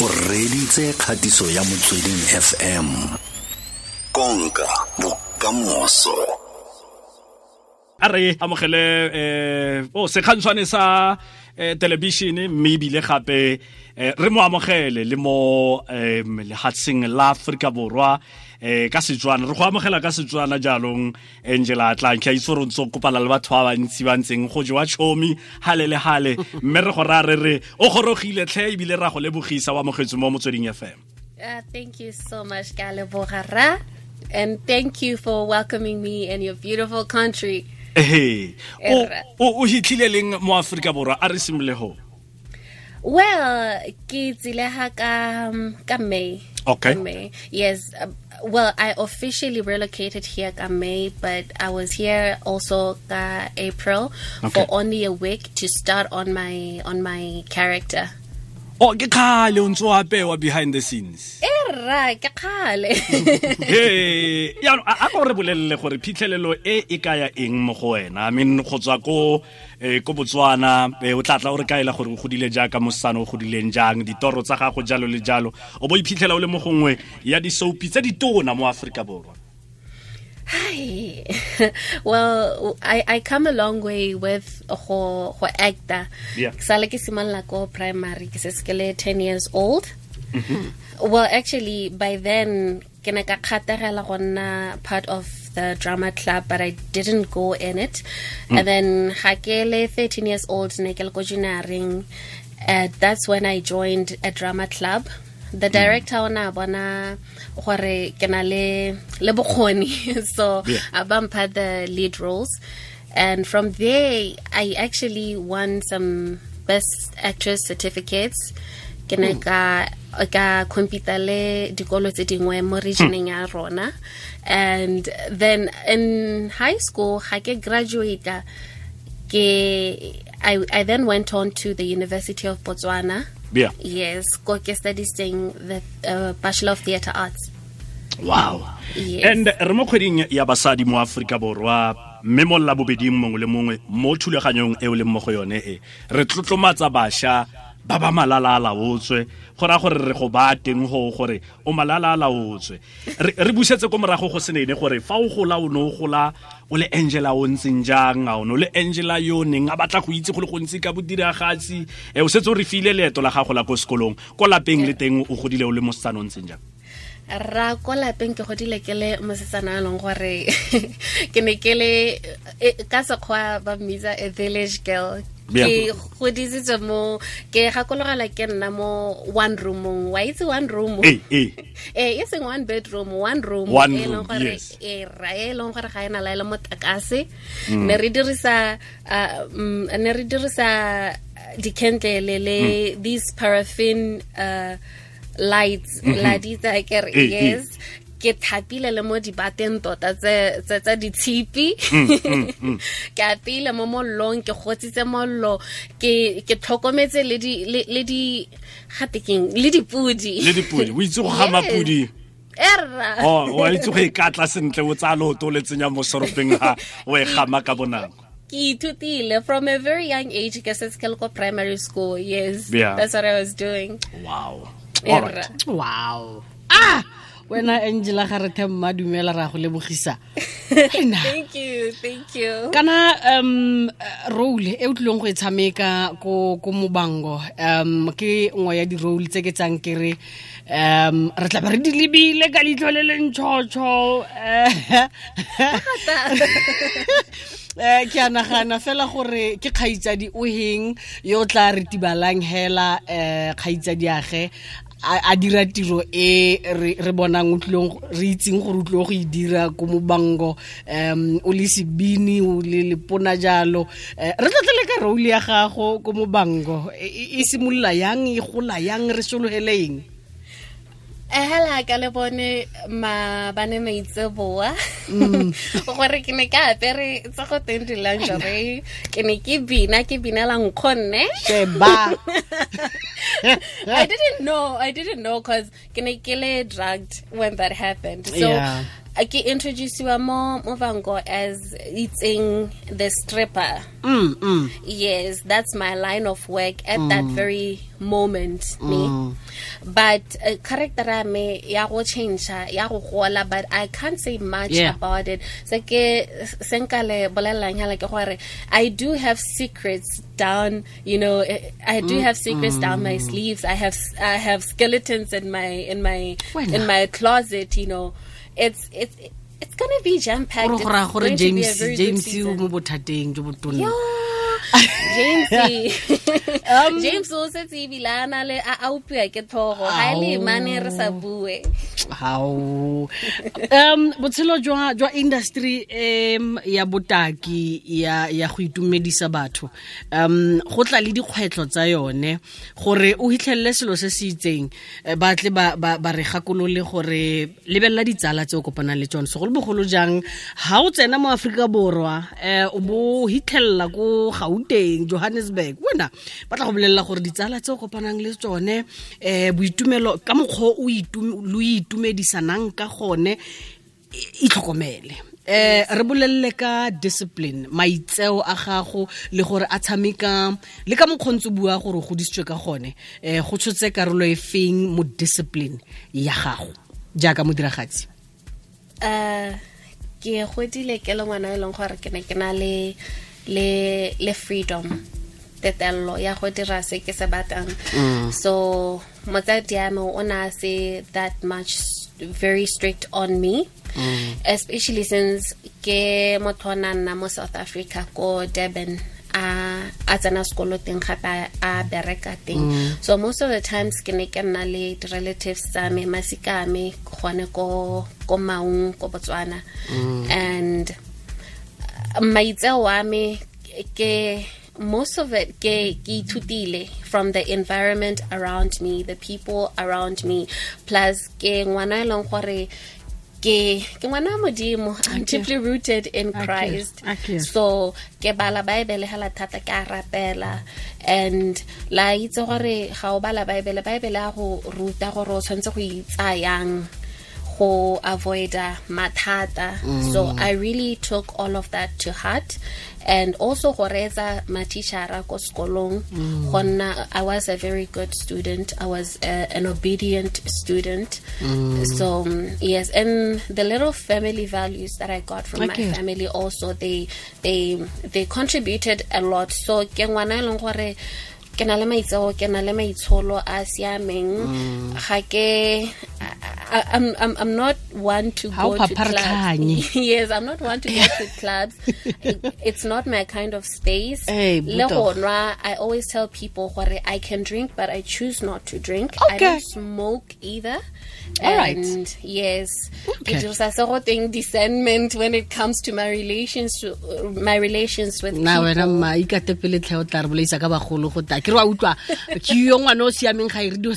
o reditse kgatiso ya motsweding fm konka bokamoso. A re amogele eh o sekgantshwane sa eh, television mme ebile gape eh, re mo amogele le mo eh, lehatsheng la Afrika Borwa eh ka setswana re go amogela ka setswana jalong angela atlang ke a itse gore ntse o kopana le batho ba bantsi ba ntseng go jewa chomi hale le hale mme re go ra re re o gorogile tlhe ebile ra go lebogisa wa amogetse mo motsweding fm Uh, thank you so much, Gale Bogara. And thank you for welcoming me in your beautiful country. Ehe o Erra. o o hitlhile leng mo Afrika Borwa a re simole ho Well, ke tsileha ka ka May. Okay. Ka May. Yes. Uh, well, I officially relocated here ka May, but I was here also ka April Okay. for only a week to start on my on my character. o ke khale o ntse o apewa behind the scenes Erra, ke kgale. Yaanong a ko re bolelele gore phitlhelelo e e kaya eng mo go wena i mean go tswa ko eh, ko botswana eh, o tlatla o re kaela gore o godile jaaka mosetsana o godileng jang ditoro tsa gago jalo le jalo o bo iphitlhela o le mo gongwe ya di-soapy tse di tona mo aforika borwa Hi. well, I, I come a long way with ho, ho actor. Yeah. Sala ke simolola ko primary ke se ke le 10 years old. Well, actually by then ke ne ka kgategela go nna part of the drama club but I didn't go in it. And then ha ke le 13 years old ne ke le ko junioring. Uh, that's when I joined a drama club. The director o na bona gore ke na le le bokgoni so Yeah. a the lead roles and from there I actually won some best actress certificates ke ne ka ka compete le dikolo tse dingwe mo regioneng ya rona. And then in high school ga ke graduate ke I, I then went on to the University of Botswana. Yeah. Yes ko ke studying the uh, Bachelor of Theatre Arts. Wow. Yes. and re mo kgweding ya basadi mo aforika borwa mme mo lla bobeding mongwe le mongwe mo thulaganyong e o leng mo go yone e re tlotlomatsa bašwa ba ba malala a laotswe. Go raya gore re go ba teng go gore o malala a laotswe. Re busetse ko morago go senene gore fa o gola o ne o gola o le angela o ntseng jang a o ne o le angela yo neng a batla go itse go le gontsi ka bodiragatsi. Um o setse o re file leeto la gago la ko sekolong ko lapeng le teng o godile o le mosetsana o ntseng jang? Ra ko lapeng ke godile ke le mosetsana a leng gore ke ne ke le e- ka sekgwa ba mmitsa a village girl. Ke godisitswe mo ke gakologela ke nna mo one roomong. Wa itse one room ee ee eh e seng one bedroom one room e leng gore e ra e leng gore ga ena laela motakase ne re dirisa uh, mm, ne re dirisa dikentlele le these paraffin uh, lights. La di tsa ke re Eh, eh. yes ke thapile le mo dibateng tota tse tse- tsa ditshipi mm, mm, mm. ke apile mo mollong ke gotsitse mollo ke ke tlhokometse le di le le di gate keng le dipudi. Le dipudi. O itse go gama Yes. pudi? Erra. o oh, wa itse go ikatla sentle o tsaya leoto o le tsenya mo soropeng ha o e gama ka bonako. Ke ithutile. From a very young age ke setse ke le ko primary school. Yes. Yeah. that's what i was doing. Wow. Alright. wow. Ah wena angela ga re themma dumela ra go lebogisa. Thank you thank you. Kana um role e o tlileng go e tshameka ko ko mobango um ke nngwe ya di-role tse ke tsang ke re um re tla ba re di lebile ka leitlho le lentšhotšho. Um ke a nagana fela gore ke kgaitsadi o heng yo o tla re tibalang hela um kgaitsadi age a dira tiro e re bonang re itseng gore o go e dira ko mobango um o le sebini o le lepona jalo. Um re tlatlele ka role ya gago ko mobango. E e- e simolola yang e gola yang re sologeleng Eh, Eh, hela ka le bone ma bane maitse boa mm. gore ke ne ka apere tsa go teng ke ne ke bina ke binela nkgonne sheba I didn't know. I didn't know because kinekele drugged when that happened. So Yeah. Ke introduceiwa mo Muvhango as Itseng the stripper. Mm, mm. yes that's my line of work at that very moment me. But uh, character me ya go change ya go gola but i can't say much Yeah. about it. Se ke se nka le bolelelang hala ke gore i do have secrets down you know eh, i do have secrets down my sleeves. I have i have skeletons in my in my in my closet you know it's it's it's gonna be jam packed go raya gore james james o mo bothateng jo botonna. Jamesy. Um, James o a na le a a upiwa ke tlhogo ga e le mane re sa bue hao um botshelo jwa jwa industry um ya botaki ya ya go itumedisa batho. Um go tla le dikgwetlho tsa yone gore o hitlhelele selo se se itseng eh, ba tle ba ba ba re gakolole gore lebelela ditsala tse o kopanang le tsone. Segolobogolo jang ha o tsena mo aforika borwa um o bo hitlhelela ko gauteng johannesburg wena ba tla go bolelela gore ditsala tse o kopanang le tsone um boitumelo ka mokgwa o lo itumedisanang ka gone itlhokomele. Eh re bolelele ka discipline maitseo a gago le gore a tshameka le ka mokgontse bua gore o godisitswe ka gone. Eh go tshotse karolo e feng mo discipline ya gago jaaka modiragatsi? Uh ke godile ke le ngwana e leng gore ke ne ke na le le freedom tetello ya go dira se ke se batlang. Mm. So motsadi ya me o na se that much very strict on me. Mm. Especially since ke motho na nna mo south africa ko durban a a tsena sekolo teng gape a- bereka teng. Mm. So most of the times ke ne ke nna le di-relatives tsa me masika me gone ko ko maung ko botswana. And uh, maitseo a me ke most of it ke from the environment around me the people around me. Plus ke ngwana e leng gore ke ke ngwana wa modimo i'm Okay. deeply rooted in christ. Okay. so ke bala baebele hela thata ke a rapela. And la itse gore ga o bala baebele baebele a go ruta gore o tshwanetse go itsayang go avoida uh, mathata. Mm. So i really took all of that to heart. And also go reetsa matishara ko sekolong mm. nna i was a very good student. I was uh, an obedient student. Mm. So um, yes and the little family values that i got from Okay. my family also they they they contributed a lot. So ke ngwana e leng gore ke na le maitseo ke na le maitsholo a a siameng ga ke I, I'm, I'm, I'm not one to How go to clubs. yes, I'm not one to go to clubs. It- it's not my kind of space. Hey, nwa, I always tell people what I can drink, but I choose not to drink. Okay. I don't smoke either. All and right. yes, Okay. It was a sort of thing, discernment when it comes to my relations to uh, my relations with na wena mma ikatepele tlhe o tla re bolaisa ka bagolo go ta ke re wa utlwa ke yo ngwana o siameng ga e re dio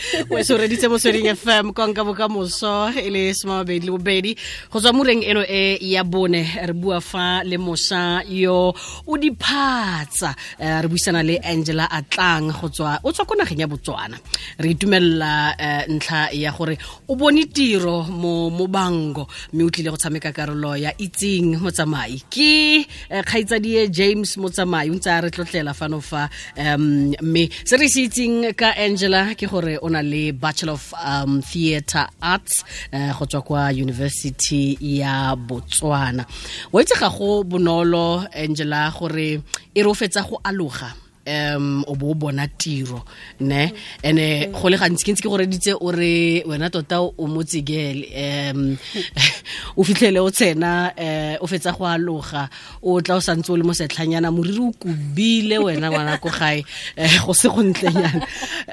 o se reditse mo sweding fm konka bokamoso e le somamabedi le bobedi. Go tswa moreng eno e ya bone re bua fa le mosa yo o diphatsa Eh, re buisana le angela atlang go tswa o tswa ko nageng ya botswana. Re itumelela eh, ntlha ya gore o bone tiro mo mo bango mme o tlile go tshameka karolo ya itseng motsamai ke eh, kgaitsadie james motsamai o ntse a re tlotlela fano fa um mme se re se itseng ka angela ke gore o na le bachelor of um, theatre arts go go tswa kwa university ya botswana. Wa itse ga go bonolo angela gore e re o fetsa go aloga um o bo o bona tiro ne? Ene go le gantsi ke ntse ke go reditse o re wena tota o motsigele um o fitlhele o tsena um o fetsa go aloga o tla o santse o le mo setlhanyana moriri o kubile wena ngwana ko gae um go se go ntlenyana.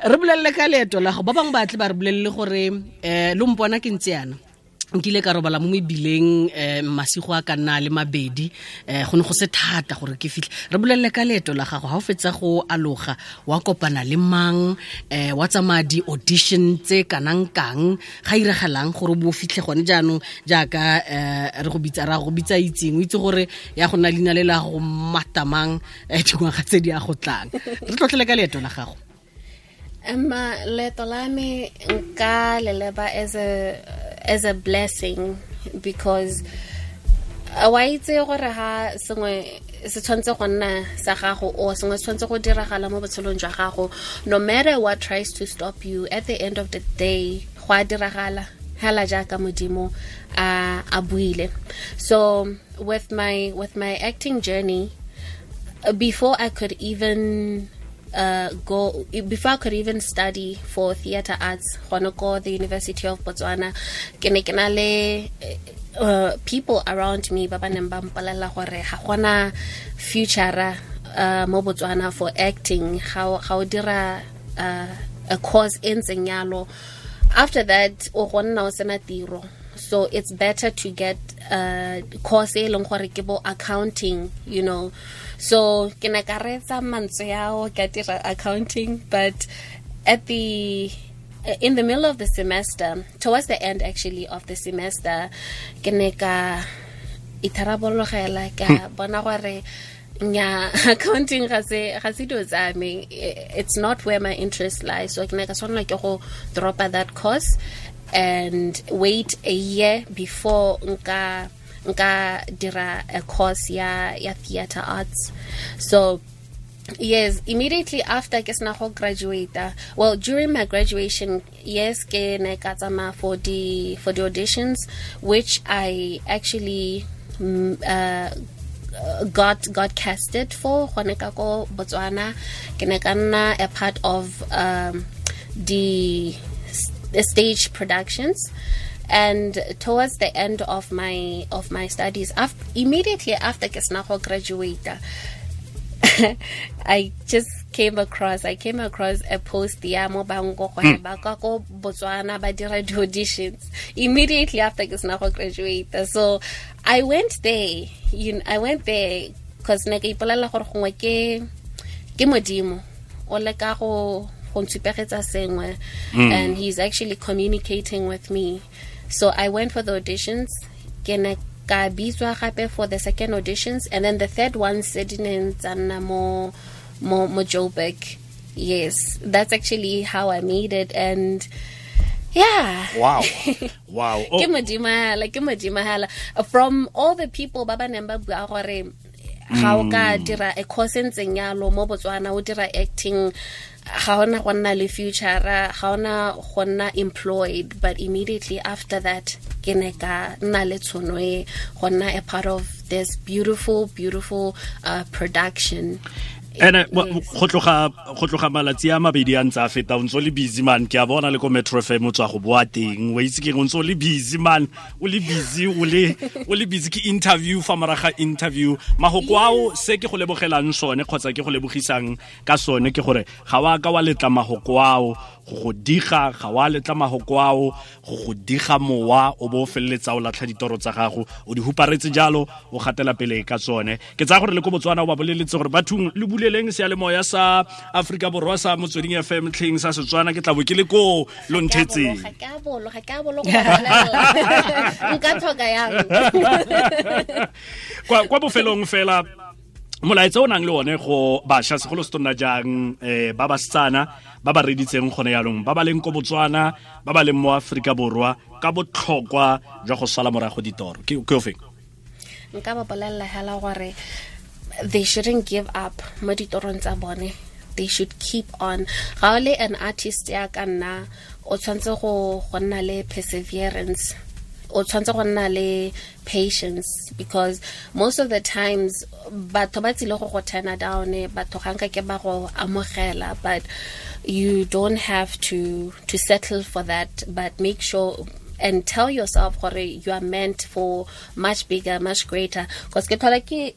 Re bolelele ka leeto la go ba bangwe ba tle ba re bolelele gore um le mpona ke ntse yana nkile ka robala mo mebileng um masigo a ka nna le mabedi um go ne go se thata gore ke fitlhe. Re bolelele ka leeto la gago ga o fetsa go aloga wa kopana le mang um wa tsamaya di-audition tse kanang kang ga iragalang gore bo fitlhe gone jaanong jaaka um re go bitsa ra go bitsa itseng o itse gore ya go nna leina le la go matamang um dingwaga tse di a go tlang. Re tlotlhele ka leeto la gago. Emma, leeto la me nka leleba as a as a blessing because a wa itse gore ha sengwe se tshwanetse go nna sa gago o sengwe se tshwanetse go diragala mo botshelong jwa gago no matter what tries to stop you at the end of the day go a diragala hela jaaka modimo a a buile. So with my with my acting journey before i could even uh, go before I could even study for theater arts gone go the University of Botswana. Ke uh, people around me ba ba neng ba mpolelela gore future uh, mo Botswana for acting. How o dira uh, a course e ntseng yalo. After that o go nna so it's better to get a course e leng gore ke bo accounting you know. So ke ne ka retsa mantswe yao ka dira accounting but at the uh, in the middle of the semester towards the end actually of the semester ke ne ka itharabologela ka hmm. bona gore nya accounting ga se ga se dilo tsa me. It's not where my interest lies. So ke ne ka tshwanela ke go dropa that course and wait a year before nka nka dira a course ya ya theater arts. So yes immediately after ke sena go graduate well during my graduation yes ke ne ka tsama for the for the auditions which i actually uh, got got casted for gone ka ko botswana. Ke ne ka nna a part of um, the stage productions. And towards the end of my of my studies after, immediately after Kesnaho graduated I just came across I came across a post ya Muvhango gore hmm. ba ka ko Botswana ba dira di auditions immediately after Kesnaho graduated. So I went there you know, I went there cuz ne ka ipolela gore gongwe ke ke modimo o le ka go sengwe hmm. and he's actually communicating with me so I went for the auditions. Ke ka bitswa gape for the second auditions and then the third one sitting in Zanna mo mo mo Joburg. Yes, that's actually how I made it and yeah. Wow. Wow. Ke oh. modima like ke modima from all the people ba ba ga o ka dira a course ntseng yalo mo Botswana o dira acting ga ona go nna le future ga ona go nna employed but immediately after that ke ne ka nna le tshono e go nna a part of this beautiful beautiful uh, production ene go tloga go tloga malatsi a mabedi a ntse a feta o ntse o le busy man. Ke a bona le ko metro fm o tswa go boa teng. Wa itse keng o ntse o le busy man. O le busy o le o le busy ke interview fa moraga interview. Magoko ao se ke go lebogelang sone kgotsa ke go lebogisang ka sone ke gore ga wa ka wa letla magoko ao go go diga ga wa letla magoko ao go go diga mowa o bo o feleletsa o latlha ditoro tsa gago o di huparetse jalo o gatela pele ka tsone. Ke tsaya gore le ko botswana o ba boleletse gore bathong le buleleng se ya le moya sa aforika borwa sa motsweding fm tlheng sa setswana ke tla bo ke le ko lo nthetseng kwa bofelong fela molaetsa o nang le one go bašwa segolo se tonna jang eh ba ba ba reditseng gone yaanong ba ba leng ko botswana ba ba leng mo aforika borwa ka botlhokwa jwa go sala morago ditoro. Ke nka ba bolelela hela gore they shouldn't give up mo ditorong tsa bone. They should keep on. Ga o le an artist ya ka nna o tshwanetse go nna le perseverance o tshwanetse go nna le patience because most of the times batho ba tsile go go turna down batho ga ke ba go amogela but you don't have to to settle for that but make sure and tell yourself gore you are meant for much bigger much greater because ke thola ke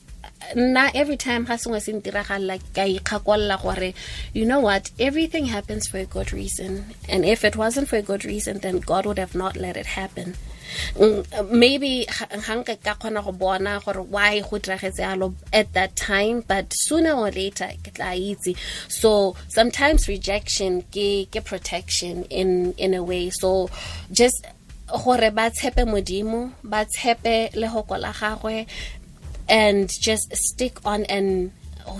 nna every time ga sengwe se ntiragalela ka ikgakolla gore you know what everything happens for a good reason and if it wasn't for a good reason then god would have not let it happen maybe ga nka ka kgona go bona gore why go diragetse yalo at that time but sooner or later ke tla itse. So sometimes rejection ke ke protection in in a way. So just gore ba tshepe modimo ba tshepe lehoko la gagwe and just stick on and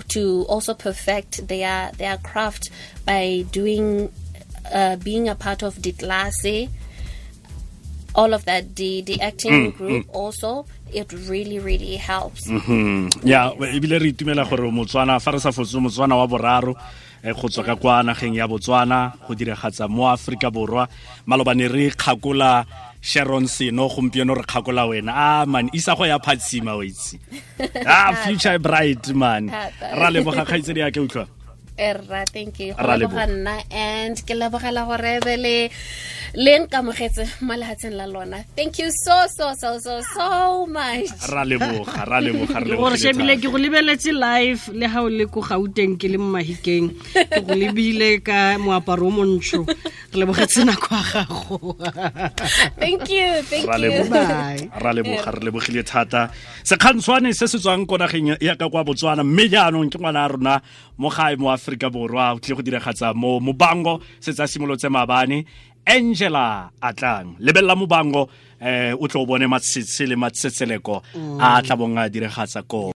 to also perfect their their craft by doing uh, being a part of ditlase all of that the the acting group also it really really helps. Mhm. ya ebile re itumela gore motswana fa re sa fotse motswana wa boraro eh, go tswa ka kwa nageng ya botswana go diragatsa mo aforika borwa. Malobane re kgakola sharon seno gompieno re kgakola wena. Ah man isa go ya phatsima wa itse. Ah future bright man. Ra leboga kgaitsedi ya ke utlwa Erra, thank you. Go leboga leboga. nna and ke lebogela gore be le le nkamogetse mo lehatsheng la lona. Thank you so so so so so much. ra leboga ra leboga re gore shebile ke go lebeletse live le ga o le ko gauteng ke le mo mahikeng ke go lebile ka moaparo o montsho re lebogetse nako ya gago Thank you. Thank you. leboga. ra leboga re lebogile thata sekgantshwane se se tswang ko nageng ya ka kwa botswana mme jaanong ke ngwana a rona mo gae mo aforika borwa o tlile go diragatsa mo mobango setsa simolo simolotse mabane angela atlang lebella mobango eh o tle o bone matsetse le matsetseleko a tla bonga a diragatsa ko